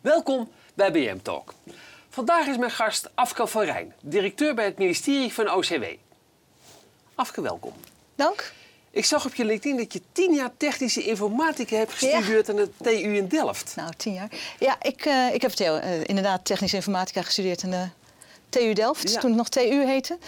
Welkom bij BM Talk. Vandaag is mijn gast Afke van Rijn, directeur bij het ministerie van OCW. Afke, welkom. Dank. Ik zag op je LinkedIn dat je tien jaar technische informatica hebt gestudeerd aan de TU in Delft. Nou, tien jaar. Ja, ik, uh, ik heb uh, inderdaad technische informatica gestudeerd aan de TU Delft, Ja. toen het nog TU heette.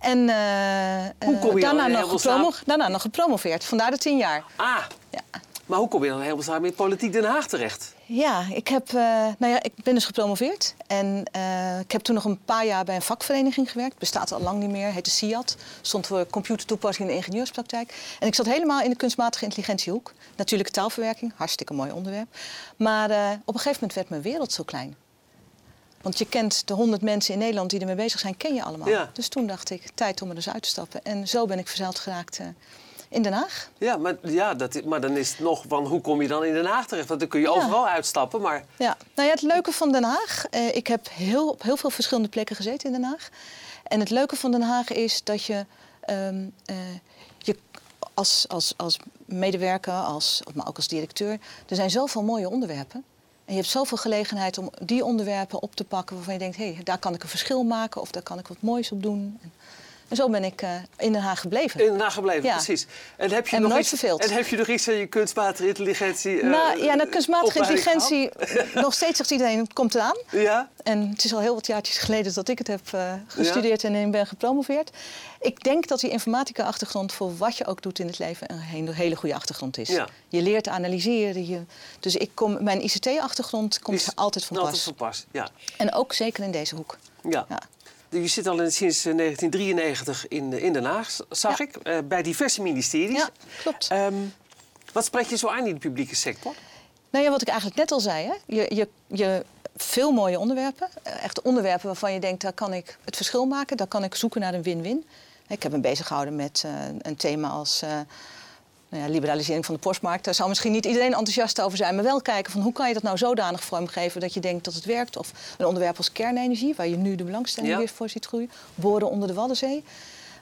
En eh, Hoe kom je daarna, nog daarna nog gepromoveerd, vandaar de tien jaar. Ah, Ja. Maar hoe kom je dan helemaal samen in politiek Den Haag terecht? Ja, ik, heb, eh, nou ja, ik ben dus gepromoveerd. En eh, ik heb toen nog een paar jaar bij een vakvereniging gewerkt. Bestaat al lang niet meer, heette SIAT. Stond voor computertoepassing in de ingenieurspraktijk. En ik zat helemaal in de kunstmatige intelligentiehoek. Natuurlijke taalverwerking, hartstikke mooi onderwerp. Maar eh, op een gegeven moment werd mijn wereld zo klein. Want je kent de honderd mensen in Nederland die ermee bezig zijn, ken je allemaal. Ja. Dus toen dacht ik, tijd om er eens uit te stappen. En zo ben ik verzeild geraakt in Den Haag. Ja, maar, ja dat, maar dan is het nog van hoe kom je dan in Den Haag terecht? Want dan kun je Ja. overal uitstappen, maar Ja, nou ja, het leuke van Den Haag. eh, ik heb heel, op heel veel verschillende plekken gezeten in Den Haag. En het leuke van Den Haag is dat je, ehm, eh, je als, als, als medewerker, als, maar ook als directeur, er zijn zoveel mooie onderwerpen. En je hebt zoveel gelegenheid om die onderwerpen op te pakken waarvan je denkt, hé, hey, daar kan ik een verschil maken of daar kan ik wat moois op doen. En, en zo ben ik eh, in Den Haag gebleven. in Den Haag gebleven, Ja. precies. En heb je En nog nooit iets, verveeld. En heb je nog iets aan je kunstmatige intelligentie? eh, nou ja, nou, kunstmatige intelligentie, nog steeds zegt iedereen, het komt eraan. Ja? En het is al heel wat jaartjes geleden dat ik het heb eh, gestudeerd en in ben gepromoveerd. Ik denk dat die informatica-achtergrond voor wat je ook doet in het leven een hele, goede achtergrond is. Ja. Je leert analyseren. Je, dus ik kom, mijn ICT-achtergrond komt Is er altijd van Altijd pas. van pas, ja. En ook zeker in deze hoek. ja. Je zit al in- sinds eh, 1993 in, eh, in Den Haag, zag Ja. ik, eh, bij diverse ministeries. Ja, klopt. Ehm, wat spreekt je zo aan in de publieke sector? Nou ja, wat ik eigenlijk net al zei. Hè? Je, je, je, veel mooie onderwerpen. Eh, Echt onderwerpen waarvan je denkt, daar kan ik het verschil maken. Daar kan ik zoeken naar een win-win. Ik heb me bezig gehouden met eh, een thema als eh, nou ja, liberalisering van de postmarkt. Daar zou misschien niet iedereen enthousiast over zijn. Maar wel kijken van hoe kan je dat nou zodanig vormgeven dat je denkt dat het werkt. Of een onderwerp als kernenergie, waar je nu de belangstelling Ja. weer voor ziet groeien. Boren onder de Waddenzee.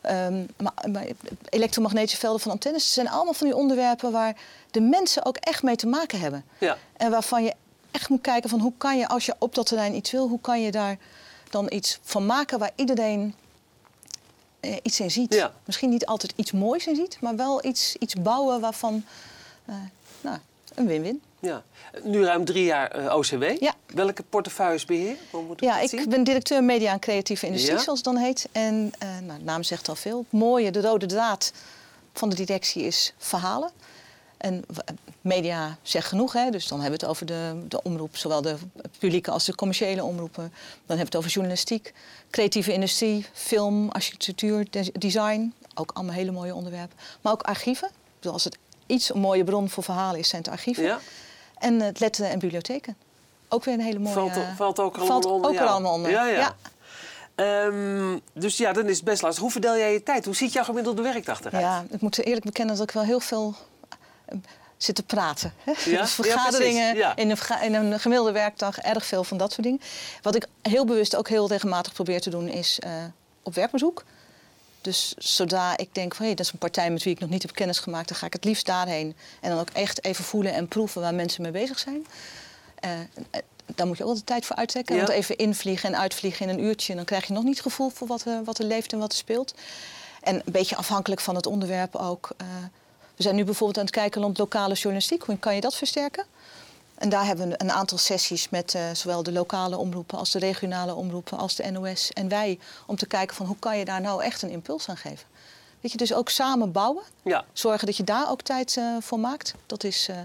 Ehm, maar, maar elektromagnetische velden van antennes. Het zijn allemaal van die onderwerpen waar de mensen ook echt mee te maken hebben. Ja. En waarvan je echt moet kijken van hoe kan je, als je op dat terrein iets wil, hoe kan je daar dan iets van maken waar iedereen eh, iets in ziet. Ja. Misschien niet altijd iets moois in ziet, maar wel iets, iets bouwen waarvan, eh, nou, een win-win. ja. Nu ruim drie jaar eh, OCW. Ja. Welke portefeuilles beheer? Ja, ik zien? ben directeur media en creatieve industrie, Ja. zoals het dan heet. En nou, de naam zegt al veel. Het mooie, de rode draad van de directie is verhalen. En media zegt genoeg, hè? dus dan hebben we het over de, de omroep, zowel de publieke als de commerciële omroepen. Dan hebben we het over journalistiek, creatieve industrie, film, architectuur, de- design. Ook allemaal hele mooie onderwerpen. Maar ook archieven. Bedoel, Als het iets een mooie bron voor verhalen is, zijn het archieven. Ja. En het letteren en bibliotheken. Ook weer een hele mooie... Valt, valt ook allemaal valt onder ook er allemaal onder. Ja, ja. Ehm, dus ja, dan is het best lastig. Hoe verdeel jij je tijd? Hoe ziet jouw gemiddelde werkdag eruit? Ja, ik moet eerlijk bekennen dat ik wel heel veel zit te praten. Ja? Dus vergaderingen, Ja, in, een in een gemiddelde werkdag, erg veel van dat soort dingen. Wat ik heel bewust ook heel regelmatig probeer te doen, is eh, op werkbezoek. Dus zodra ik denk van hé, dat is een partij met wie ik nog niet heb kennis gemaakt, dan ga ik het liefst daarheen. En dan ook echt even voelen en proeven waar mensen mee bezig zijn. Eh, daar moet je ook de tijd voor uittrekken. Ja. Want even invliegen en uitvliegen in een uurtje, dan krijg je nog niet het gevoel voor wat, er- wat er leeft en wat er speelt. En een beetje afhankelijk van het onderwerp ook. We zijn nu bijvoorbeeld aan het kijken rond lokale journalistiek. Hoe kan je dat versterken? En daar hebben we een aantal sessies met eh, zowel de lokale omroepen als de regionale omroepen als de NOS en wij. Om te kijken van hoe kan je daar nou echt een impuls aan geven. Weet je, dus ook samen bouwen. Ja. Zorgen dat je daar ook tijd eh, voor maakt. Dat is eh,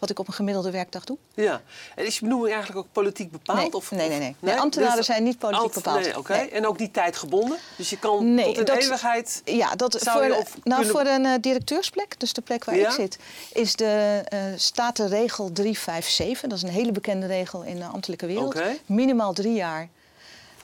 wat ik op een gemiddelde werkdag doe. ja. En is je benoeming eigenlijk ook politiek bepaald? Nee, of, nee, nee, nee. Nee, ambtenaren Dus- zijn niet politiek bepaald. Nee. En ook niet tijdgebonden? Dus je kan tot dat- eeuwigheid... Ja, dat voor, nou, kunnen- voor een eh, directeursplek, dus de plek waar Ja? ik zit, is de, eh, staat de regel 357. Dat is een hele bekende regel in de ambtelijke wereld. Minimaal drie jaar.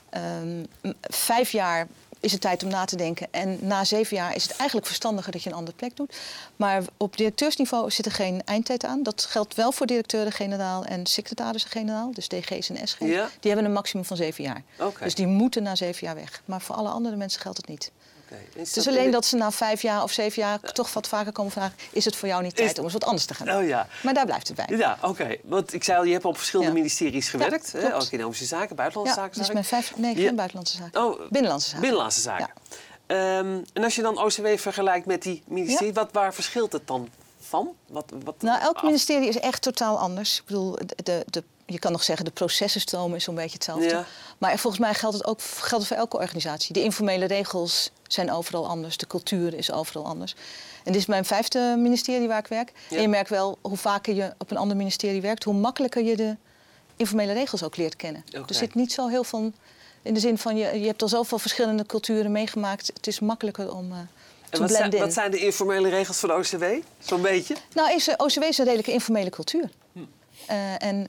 Ehm, vijf jaar is het tijd om na te denken. En na zeven jaar is het eigenlijk verstandiger dat je een andere plek doet. Maar op directeursniveau zit er geen eindtijd aan. Dat geldt wel voor directeuren-generaal en secretarissen-generaal, dus DG's en SG's. Ja. Die hebben een maximum van zeven jaar. Dus die moeten na zeven jaar weg. Maar voor alle andere mensen geldt het niet. Oké. Is Het is in alleen dat ze na vijf jaar of zeven jaar toch wat vaker komen vragen... is het voor jou niet Is- tijd om eens wat anders te gaan doen? Oh ja. Maar daar blijft het bij. Ja, oké. Want ik zei al, je hebt op verschillende Ja. ministeries gewerkt. hè? klopt. Ook economische zaken, buitenlandse Ja, zaken. zag mijn vijf... Nee, Ja. geen buitenlandse zaken. Oh, Binnenlandse zaken. Binnenlandse zaken. Ehm, en als je dan OCW vergelijkt met die ministerie, wat, waar verschilt het dan van? Wat, wat, Nou, elk ministerie is echt totaal anders. Ik bedoel, de, de- je kan nog zeggen de processenstroom is zo'n beetje hetzelfde. Ja. Maar volgens mij geldt het ook geldt het voor elke organisatie. De informele regels zijn overal anders. De cultuur is overal anders. En dit is mijn vijfde ministerie waar ik werk. Ja. En je merkt wel, hoe vaker je op een ander ministerie werkt... hoe makkelijker je de informele regels ook leert kennen. Er zit niet zo heel veel... In de zin van, je, je hebt al zoveel verschillende culturen meegemaakt. Het is makkelijker om eh En te wat, zijn, blenden wat zijn de informele regels van de OCW? Zo'n beetje? Nou, is, eh, OCW is een redelijke informele cultuur. Eh, en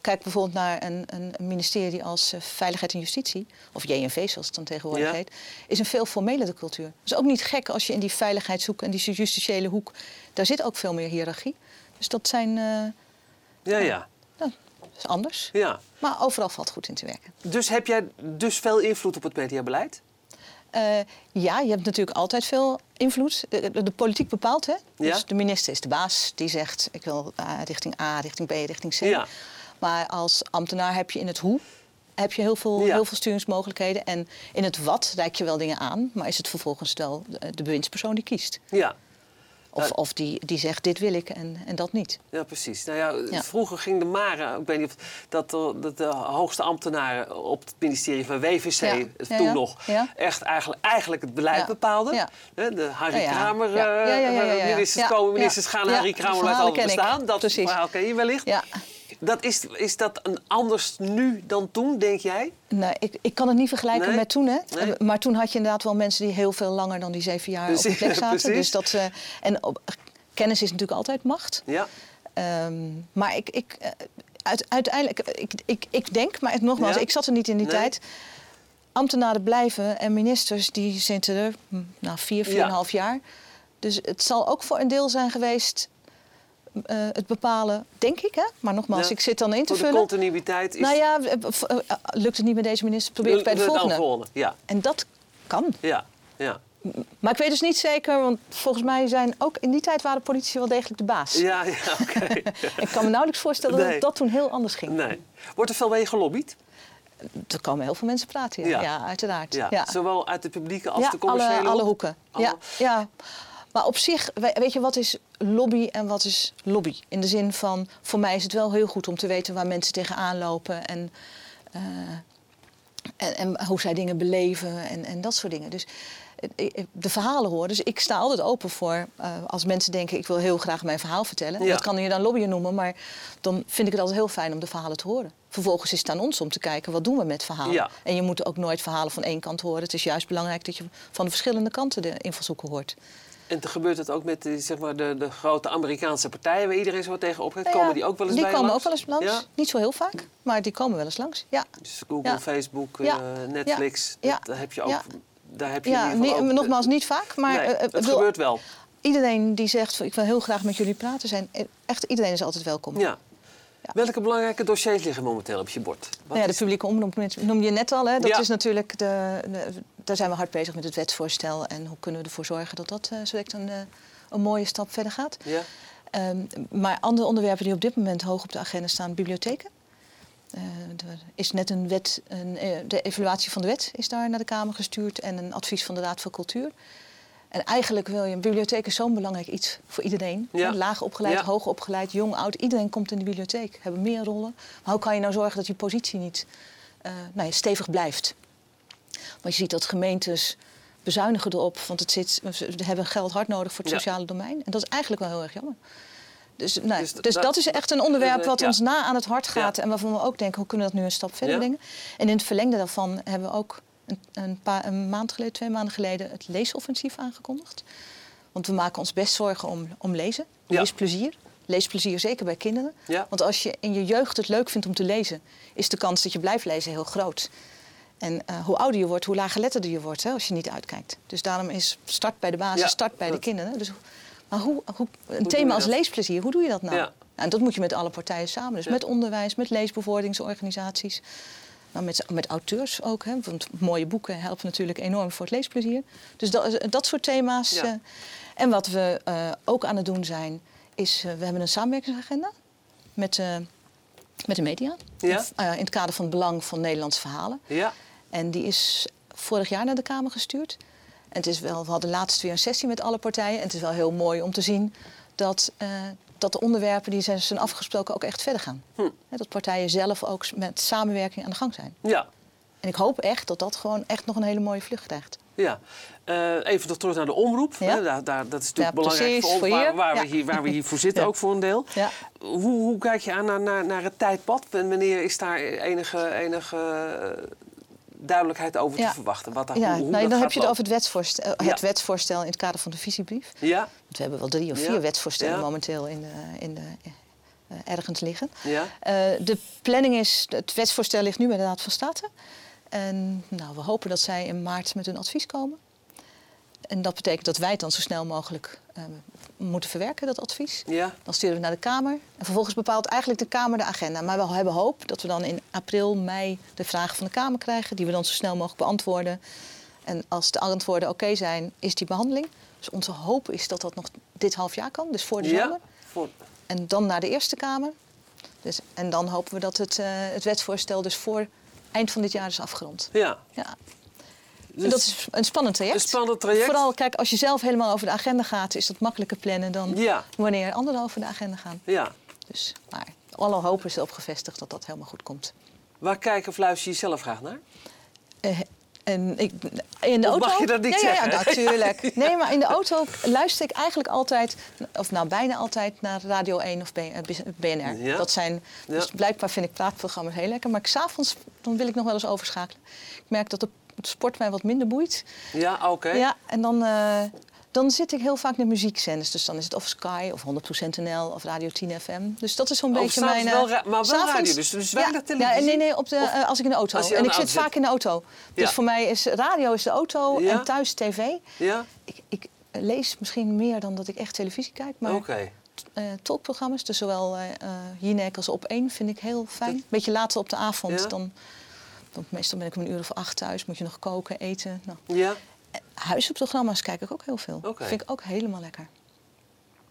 kijk bijvoorbeeld naar een, een ministerie als eh, Veiligheid en Justitie, of JNV zoals het dan tegenwoordig Ja. heet, is een veel formelere cultuur. Het is ook niet gek als je in die veiligheidshoek en die justitiële hoek, daar zit ook veel meer hiërarchie. Dus dat zijn, eh, Ja, ja. nou, dat is anders. ja. Maar overal valt goed in te werken. Dus heb jij dus veel invloed op het mediabeleid? Eh, ja, je hebt natuurlijk altijd veel invloed. De, de- de politiek bepaalt, hè? Ja. Dus de minister is de baas. Die zegt, ik wil eh, richting A, richting B, richting C. Ja. Maar als ambtenaar heb je in het hoe heb je heel veel, Ja. heel veel sturingsmogelijkheden. En in het wat reik je wel dingen aan. Maar is het vervolgens wel de, de bewindspersoon die kiest. Ja. Of, of die, die zegt, dit wil ik en, en dat niet. Ja, precies. Nou ja, Ja. Vroeger ging de Mare, ik weet niet of dat de, dat de hoogste ambtenaren op het ministerie van WVC, Ja. Ja, toen ja. nog, echt eigenlijk, eigenlijk het beleid bepaalden. De Harry. Kramer, eh, ministers komen, ministers gaan, Harry Kramer laat ik. bestaan. Dat Precies. verhaal ken je wellicht. Dat is, is dat een anders nu dan toen, denk jij? Nee, ik, ik kan het niet vergelijken Nee? met toen. Hè? Nee. Maar toen had je inderdaad wel mensen die heel veel langer dan die zeven jaar op de plek zaten. precies. Dus dat, eh, en op, kennis is natuurlijk altijd macht. Ja. Ehm, maar ik, ik, eh, uit- uiteindelijk, ik, ik, ik denk, maar nogmaals, Ja? ik zat er niet in die Nee. tijd. Ambtenaren blijven en ministers die zitten er hm, nou, vier, vier Ja. en een half jaar. Dus het zal ook voor een deel zijn geweest eh, het bepalen, denk ik. Hè? Maar nogmaals, Ja. ik zit dan in te Voor de vullen. continuïteit is Nou ja, eh, eh, lukt het niet met deze minister, probeer het bij de volgende. volgende. Ja, En dat kan. ja, ja. Maar ik weet dus niet zeker, want volgens mij zijn ook in die tijd waren politici wel degelijk de baas. Ja, ja, oké. Ik kan me nauwelijks voorstellen Nee. dat dat toen heel anders ging. nee. Wordt er veel bij je gelobbyd? Er komen heel veel mensen praten, ja, Ja. ja. uiteraard. Ja. Ja. Zowel uit de publieke als de commerciële alle, alle hoek? hoeken. Alle- Ja, ja. Maar op zich, we- weet je, wat is lobby en wat is lobby? In de zin van, voor mij is het wel heel goed om te weten waar mensen tegenaan lopen en, eh, en, en hoe zij dingen beleven en, en dat soort dingen. Dus eh, eh, de verhalen horen. Dus ik sta altijd open voor als mensen denken ik wil heel graag mijn verhaal vertellen. Ja. Dat kan je dan lobbyen noemen, maar dan vind ik het altijd heel fijn om de verhalen te horen. Vervolgens is het aan ons om te kijken wat doen we met verhalen. Ja. En je moet ook nooit verhalen van één kant horen. Het is juist belangrijk dat je van de verschillende kanten de invalshoeken hoort. En dan gebeurt het ook met de, zeg maar, de, de grote Amerikaanse partijen waar iedereen zo tegen opkijkt. Nou ja, Komen die ook wel eens die bij je komen langs? ook wel eens langs. Ja? Niet zo heel vaak, maar die komen wel eens langs. Ja, Dus Google, Ja. Facebook, eh, Netflix, dat, daar heb je ook... Daar heb je ja in ieder geval ook- nogmaals niet vaak, maar nee, eh, eh, het gebeurt wel. iedereen die zegt ik wil heel graag met jullie praten, zijn echt iedereen is altijd welkom. Ja. Welke belangrijke dossiers liggen momenteel op je bord? Wat Nou ja, de publieke omroep noemde je net al. Hè? Dat is natuurlijk de, de- daar zijn we hard bezig met het wetsvoorstel. En hoe kunnen we ervoor zorgen dat dat uh, zo direct een, eh, een mooie stap verder gaat. Ja? Ehm, maar andere onderwerpen die op dit moment hoog op de agenda staan, bibliotheken. Eh, er is net een wet, een, eh, de evaluatie van de wet is daar naar de Kamer gestuurd en een advies van de Raad voor Cultuur. En eigenlijk wil je, een bibliotheek is zo'n belangrijk iets voor iedereen. Ja. Laag opgeleid, Ja. hoog opgeleid, jong, oud. Iedereen komt in de bibliotheek, hebben meer rollen. Maar hoe kan je nou zorgen dat je positie niet eh, nou ja, stevig blijft? Want je ziet dat gemeentes bezuinigen erop, want het zit, ze hebben geld hard nodig voor het Ja. sociale domein. En dat is eigenlijk wel heel erg jammer. Dus, nou, Dus dus, da- dat is echt een onderwerp eh, wat ja. ons na aan het hart gaat. Ja. En waarvan we ook denken, hoe kunnen we dat nu een stap verder brengen? En in het verlengde daarvan hebben we ook een, een, paar, een maand geleden, twee maanden geleden, het leesoffensief aangekondigd. Want we maken ons best zorgen om, om lezen. Leesplezier. Leesplezier, zeker bij kinderen. Ja. Want als je in je jeugd het leuk vindt om te lezen, is de kans dat je blijft lezen heel groot. En eh, hoe ouder je wordt, hoe laaggeletterder je wordt hè, als je niet uitkijkt. Dus daarom is start bij de basis, Ja, start bij de kinderen. Dus, maar hoe, hoe, een thema als leesplezier, hoe doe je dat nou? Ja. Nou, en dat moet je met alle partijen samen. Dus Ja. met onderwijs, met leesbevorderingsorganisaties. nou, met, met auteurs ook. Hè, want mooie boeken helpen natuurlijk enorm voor het leesplezier. Dus dat, dat soort thema's. Eh, en wat we eh, ook aan het doen zijn, is we hebben een samenwerkingsagenda met, met de media. Ja. In het kader van het belang van Nederlandse verhalen. Ja, En die is vorig jaar naar de Kamer gestuurd. En het is wel, we hadden laatst weer een sessie met alle partijen. En het is wel heel mooi om te zien dat, eh, dat de onderwerpen die zijn, zijn afgesproken ook echt verder gaan. Hm. Dat partijen zelf ook met samenwerking aan de gang zijn. ja. En ik hoop echt dat dat gewoon echt nog een hele mooie vlucht krijgt. Ja, Eh, even nog terug naar de omroep. Ja. Hè, Daar, daar, dat is natuurlijk Ja, belangrijk precies, voor ons, voor waar, waar we hier, waar we hier voor zitten, ook voor een deel. Ja. Hoe, hoe kijk je aan naar, naar, naar het tijdpad? En wanneer is daar enige, enige duidelijkheid over te verwachten? Wat daar, Ja, hoe, hoe nou, dat dan heb je het over het wetsvoorstel, het wetsvoorstel in het kader van de visiebrief. Ja, Want we hebben wel drie of vier wetsvoorstellen momenteel in de, in de, eh, ergens liggen. ja, Eh, de planning is, het wetsvoorstel ligt nu bij de Raad van State. En nou, we hopen dat zij in maart met hun advies komen. En dat betekent dat wij het dan zo snel mogelijk eh, moeten verwerken, dat advies. ja, Dan sturen we naar de Kamer. En vervolgens bepaalt eigenlijk de Kamer de agenda. Maar we hebben hoop dat we dan in april, mei de vragen van de Kamer krijgen. Die we dan zo snel mogelijk beantwoorden. En als de antwoorden oké zijn, is die behandeling. Dus onze hoop is dat dat nog dit half jaar kan, dus voor de zomer. ja. Voor, En dan naar de Eerste Kamer. Dus, en dan hopen we dat het, eh, het wetsvoorstel dus voor eind van dit jaar is afgerond. ja. Ja. Dus dat is een spannend traject. een spannend traject. Vooral, kijk, als je zelf helemaal over de agenda gaat, is dat makkelijker plannen dan Ja, wanneer anderen over de agenda gaan. ja. Dus, maar alle hoop is erop gevestigd dat dat helemaal goed komt. Waar kijk of luister je zelf graag naar? Eh, en ik, in de Of auto. mag je dat niet ja, zeggen? Ja, natuurlijk. Nee, maar in de auto luister ik eigenlijk altijd, of nou bijna altijd, naar Radio 1 of B- eh, BNR. Ja. Dat zijn, dus Ja. blijkbaar vind ik praatprogramma's heel lekker. Maar ik- 's avonds dan wil ik nog wel eens overschakelen. Ik merk dat de sport mij wat minder boeit. Ja, oké. Ja, en dan, eh, dan zit ik heel vaak naar muziekzenders. Dus dan is het of Sky of 100% NL of Radio 10 FM. Dus dat is zo'n Oh, beetje mijn... wel eh, maar wel s'avonds- radio, dus- dus weinig ja, televisie? Ja, nee, nee, op de, Of- eh, als ik in de auto. En ik zit vaak in de auto. Dus Ja. voor mij is radio is de auto Ja. en thuis tv. Ja? Ik, ik lees misschien meer dan dat ik echt televisie kijk. Maar Oké. talkprogramma's, dus zowel eh, Jinek als Op 1, vind ik heel fijn. Beetje later op de avond, dan, dan meestal ben ik om een uur of acht thuis. Moet je nog koken, eten. Nou, Ja? Kijk ik ook heel veel. Oké. Vind ik ook helemaal lekker.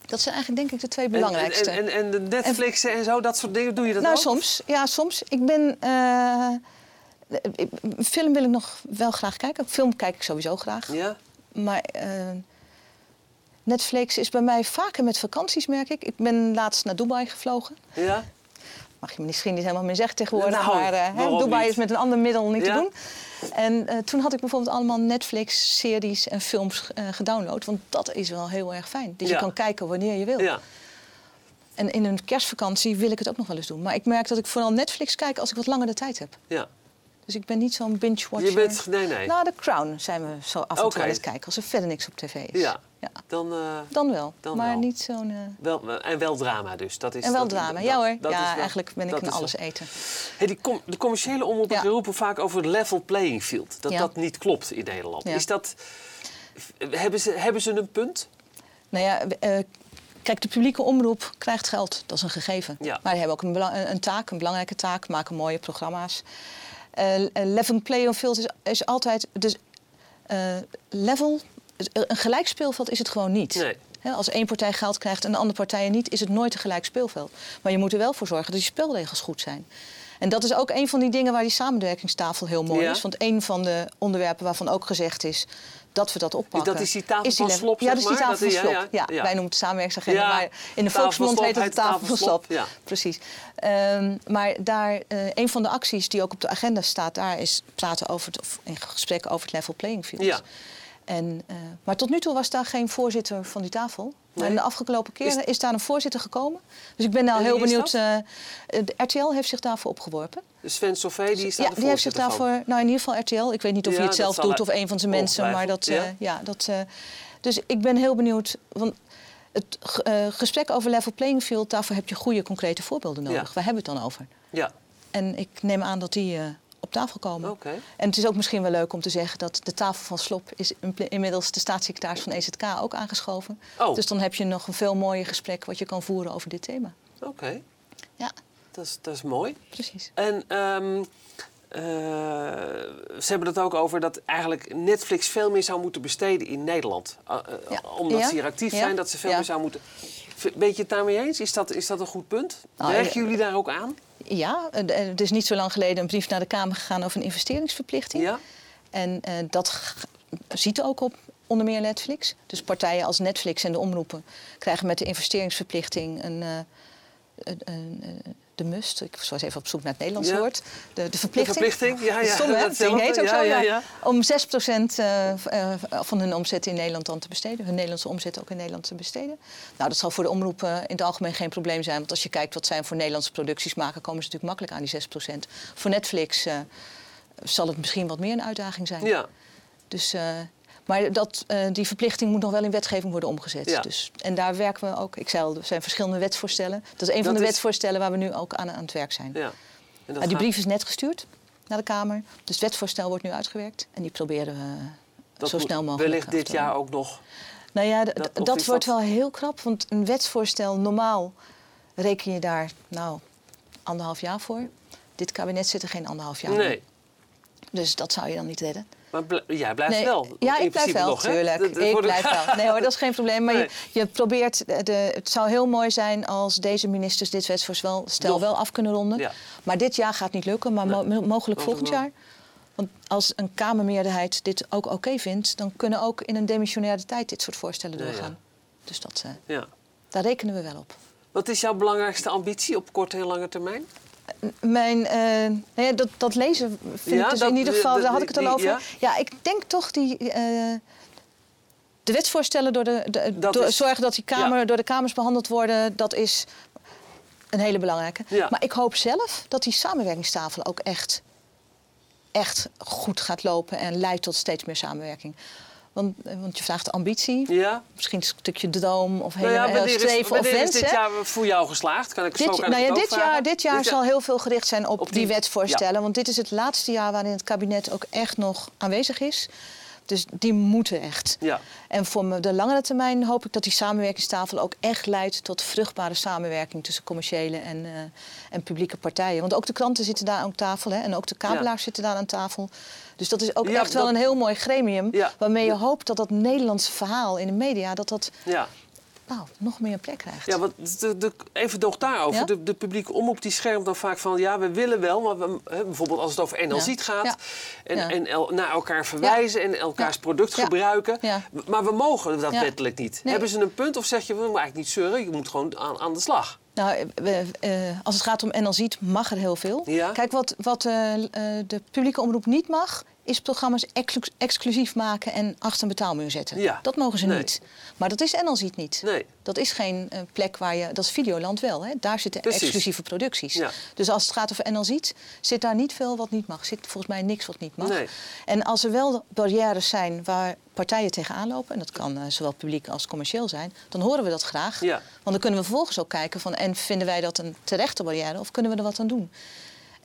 Dat zijn eigenlijk denk ik de twee belangrijkste. En, en, en de Netflix en, zo, dat soort dingen, doe je dat nou, ook? soms. Ja, soms. Ik ben... eh, film wil ik nog wel graag kijken. Film kijk ik sowieso graag. Ja? Maar eh, Netflix is bij mij vaker met vakanties, merk ik. Ik ben laatst naar Dubai gevlogen. Ja? Mag je misschien niet helemaal meer zeggen tegenwoordig. Nou, maar eh, hè, Dubai niet? is met een ander middel niet Ja? te doen. En eh, toen had ik bijvoorbeeld allemaal Netflix-series en films eh, gedownload. Want dat is wel heel erg fijn. Ja. je kan kijken wanneer je wil. Ja. En in een kerstvakantie wil ik het ook nog wel eens doen. Maar ik merk dat ik vooral Netflix kijk als ik wat langer de tijd heb. ja. Dus ik ben niet zo'n binge-watcher. Je bent... Nee, nee. Nou, The Crown zijn we zo af en toe aan het kijken. Als er verder niks op tv is. Ja. Ja, Dan, eh, dan wel. Dan maar wel. niet zo'n... eh, wel, en wel drama dus. Dat is, en wel dat- drama. dat- ja hoor. dat is ja, wel- eigenlijk ben ik een alles eten. Hey, die com- de commerciële omroepen Ja. roepen vaak over het level playing field. Dat Ja. dat niet klopt in Nederland. Is dat... Hebben ze, hebben ze een punt? Nou ja, eh, kijk, de publieke omroep krijgt geld. Dat is een gegeven. Ja. Maar die hebben ook een een taak, een belangrijke taak. Maken mooie programma's. Eh, eh, level playing field is, is altijd... Dus, eh, level, een gelijk speelveld is het gewoon niet. Nee. Als één partij geld krijgt en de andere partij niet, is het nooit een gelijk speelveld. Maar je moet er wel voor zorgen dat die spelregels goed zijn. En dat is ook een van die dingen waar die samenwerkingstafel heel mooi Ja. is. Want een van de onderwerpen waarvan ook gezegd is dat we dat oppakken. Dat is die tafel van slop, Ja, dat is die tafel van slop. ja, Ja, ja. wij noemen het samenwerkingsagenda, maar in de volksmond heet het de tafel van slop. ja. Precies. Ehm, maar daar, eh, een van de acties die ook op de agenda staat, daar is praten over het, of in gesprek over het level playing field. Ja. En, eh, maar tot nu toe was daar geen voorzitter van die tafel. Nee. in de afgelopen keren Is- is, daar een voorzitter gekomen. Dus ik ben nou En heel benieuwd. eh, de RTL heeft zich daarvoor opgeworpen. Sven Sauvé, die is daar ja, de die heeft zich van. daarvoor, nou in ieder geval RTL. Ik weet niet of Ja, hij het zelf doet hij- of een van zijn mensen. Maar dat, eh, ja. dat, eh, dus ik ben heel benieuwd. Want het ge- eh, gesprek over level playing field, daarvoor heb je goede concrete voorbeelden nodig. Ja. Waar hebben we het dan over? Ja, En ik neem aan dat die eh, op tafel komen. En het is ook misschien wel leuk om te zeggen dat de tafel van Slop is in- inmiddels de staatssecretaris van EZK ook aangeschoven. Oh. Dus dan heb je nog een veel mooier gesprek wat je kan voeren over dit thema. Oké, Ja, dat, is, dat is mooi. precies. En ehm, eh, ze hebben het ook over dat eigenlijk Netflix veel meer zou moeten besteden in Nederland. Uh, Ja. Omdat Ja? ze hier actief Ja? zijn, dat ze veel meer zou moeten. Ben je het daarmee eens? Is dat, is dat een goed punt? Nou, Werken eh, jullie daar ook aan? Ja, eh, er is niet zo lang geleden een brief naar de Kamer gegaan over een investeringsverplichting. Ja? En eh, dat ziet ook op onder meer Netflix. Dus partijen als Netflix en de omroepen krijgen met de investeringsverplichting een, eh, een, een, eh, de must. Ik was even op zoek naar het Nederlands Ja. woord. De, de verplichting. verplichting, ja, ja, Stom, hè? Die heet ook zo, ja. Om 6% eh, eh, van hun omzet in Nederland dan te besteden. Hun Nederlandse omzet ook in Nederland te besteden. Nou, dat zal voor de omroepen in het algemeen geen probleem zijn. Want als je kijkt wat zij voor Nederlandse producties maken... komen ze natuurlijk makkelijk aan die 6%. Voor Netflix eh, zal het misschien wat meer een uitdaging zijn. Ja. Dus, eh, maar dat, eh, die verplichting moet nog wel in wetgeving worden omgezet. Ja. Dus, en daar werken we ook. Ik zei al, er zijn verschillende wetsvoorstellen. Dat is een van de is- wetsvoorstellen waar we nu ook aan, aan het werk zijn. ja. En die brief is net gestuurd naar de Kamer. Dus het wetsvoorstel wordt nu uitgewerkt. En die proberen we dat zo snel mogelijk Wellicht dit jaar ook nog. Nou ja, dat- wordt wel heel krap. Want een wetsvoorstel, normaal reken je daar nou anderhalf jaar voor. Dit kabinet zit er geen anderhalf jaar Nee. Dus dat zou je dan niet redden. Maar bl- jij blijft Nee, wel. Ja, ik blijf wel, nog, hè? tuurlijk. Dat- dat ik blijf wel. Nee hoor, dat is geen probleem. Maar Nee. je, je probeert, de, de- het zou heel mooi zijn als deze ministers dit wetsvoorstel stel wel af kunnen ronden. Ja. Maar dit jaar gaat niet lukken, maar mo- mo- mogelijk volgend jaar. Want als een Kamermeerderheid dit ook oké vindt... dan kunnen ook in een demissionaire tijd dit soort voorstellen ja. doorgaan. Dus dat, eh, Ja. daar rekenen we wel op. Wat is jouw belangrijkste ambitie op korte en lange termijn? Mijn, nou ja, dat, dat lezen vind Ja, ik dus dat- in ieder geval, daar had ik het al die- over. ja? Ja? ik denk toch die. eh, de wetsvoorstellen door de, de- Dat door- is- zorgen dat die kamer, door de Kamers behandeld worden, dat is een hele belangrijke. Maar ik hoop zelf dat die samenwerkingstafel ook echt, echt goed gaat lopen en leidt tot steeds meer samenwerking. Want, eh, want je vraagt ambitie, Ja? misschien een stukje droom of Nou hele, ja, heel wanneer is, streven of wanneer is wens. dit jaar voor jou geslaagd? Kan ik zo Dit, kan ik nou ja, dit, jaar, dit jaar Dit zal heel veel gericht zijn op, Op die, die- wetsvoorstellen. Want dit is het laatste jaar waarin het kabinet ook echt nog aanwezig is. Dus die moeten echt. Ja. En voor de langere termijn hoop ik dat die samenwerkingstafel ook echt leidt tot vruchtbare samenwerking tussen commerciële en, eh, en publieke partijen. Want ook de kranten zitten daar aan tafel hè, en ook de kabelaars zitten daar aan tafel. Dus dat is ook Ja, echt wel een heel mooi gremium waarmee je hoopt dat dat Nederlandse verhaal in de media dat dat Ja. Nou, nog meer plek krijgt. Ja, want de, de, even nog daarover. Ja? De, de publieke omroep die schermt dan vaak van... ja, we willen wel, maar we, hè, bijvoorbeeld als het over NL Ja. Ziet gaat... Ja. en, en el- naar elkaar verwijzen en elkaars product gebruiken. Maar we mogen dat wettelijk niet. Nee. Hebben ze een punt of zeg je... we moeten eigenlijk niet zeuren, je moet gewoon aan, aan de slag? Nou, eh, als het gaat om NL Ziet, mag er heel veel. Ja. Kijk, wat, wat eh, eh, de publieke omroep niet mag, is programma's exclu- exclusief maken en achter een betaalmuur zetten. Ja. Dat mogen ze Nee. niet. Maar dat is NL Ziet niet. Nee. Dat is geen eh, plek waar je. Dat is Videoland wel. Hè? Daar zitten Precies. exclusieve producties. Ja. Dus als het gaat over NL Ziet, zit daar niet veel wat niet mag. Zit volgens mij niks wat niet mag. Nee. En als er wel barrières zijn waar partijen tegenaan lopen, en dat kan eh, zowel publiek als commercieel zijn, dan horen we dat graag. Ja. Want dan kunnen we vervolgens ook kijken van en vinden wij dat een terechte barrière of kunnen we er wat aan doen?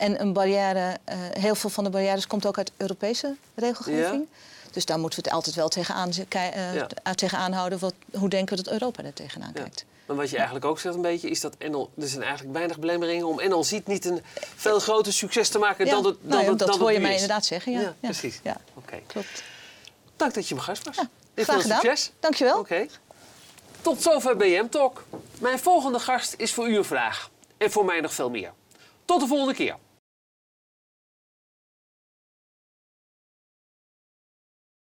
En een barrière, eh, heel veel van de barrières komt ook uit Europese regelgeving. Dus daar moeten we het altijd wel tegenaan, Ja. uh, tegenaan houden. Wat, hoe denken we dat Europa er tegenaan Ja. kijkt? Maar wat je eigenlijk ook zegt een beetje... is dat NL, er zijn eigenlijk weinig belemmeringen om NL Ziet niet een veel groter succes te maken... Dan het, dan nou ja, het, dat dan hoor het je mij is. inderdaad zeggen. Ja, Ja, precies. Ja, Oké. klopt. Dank dat je mijn gast was. En graag veel gedaan. succes. Dankjewel. Oké. Tot zover BM Talk. Mijn volgende gast is voor u een vraag. En voor mij nog veel meer. Tot de volgende keer.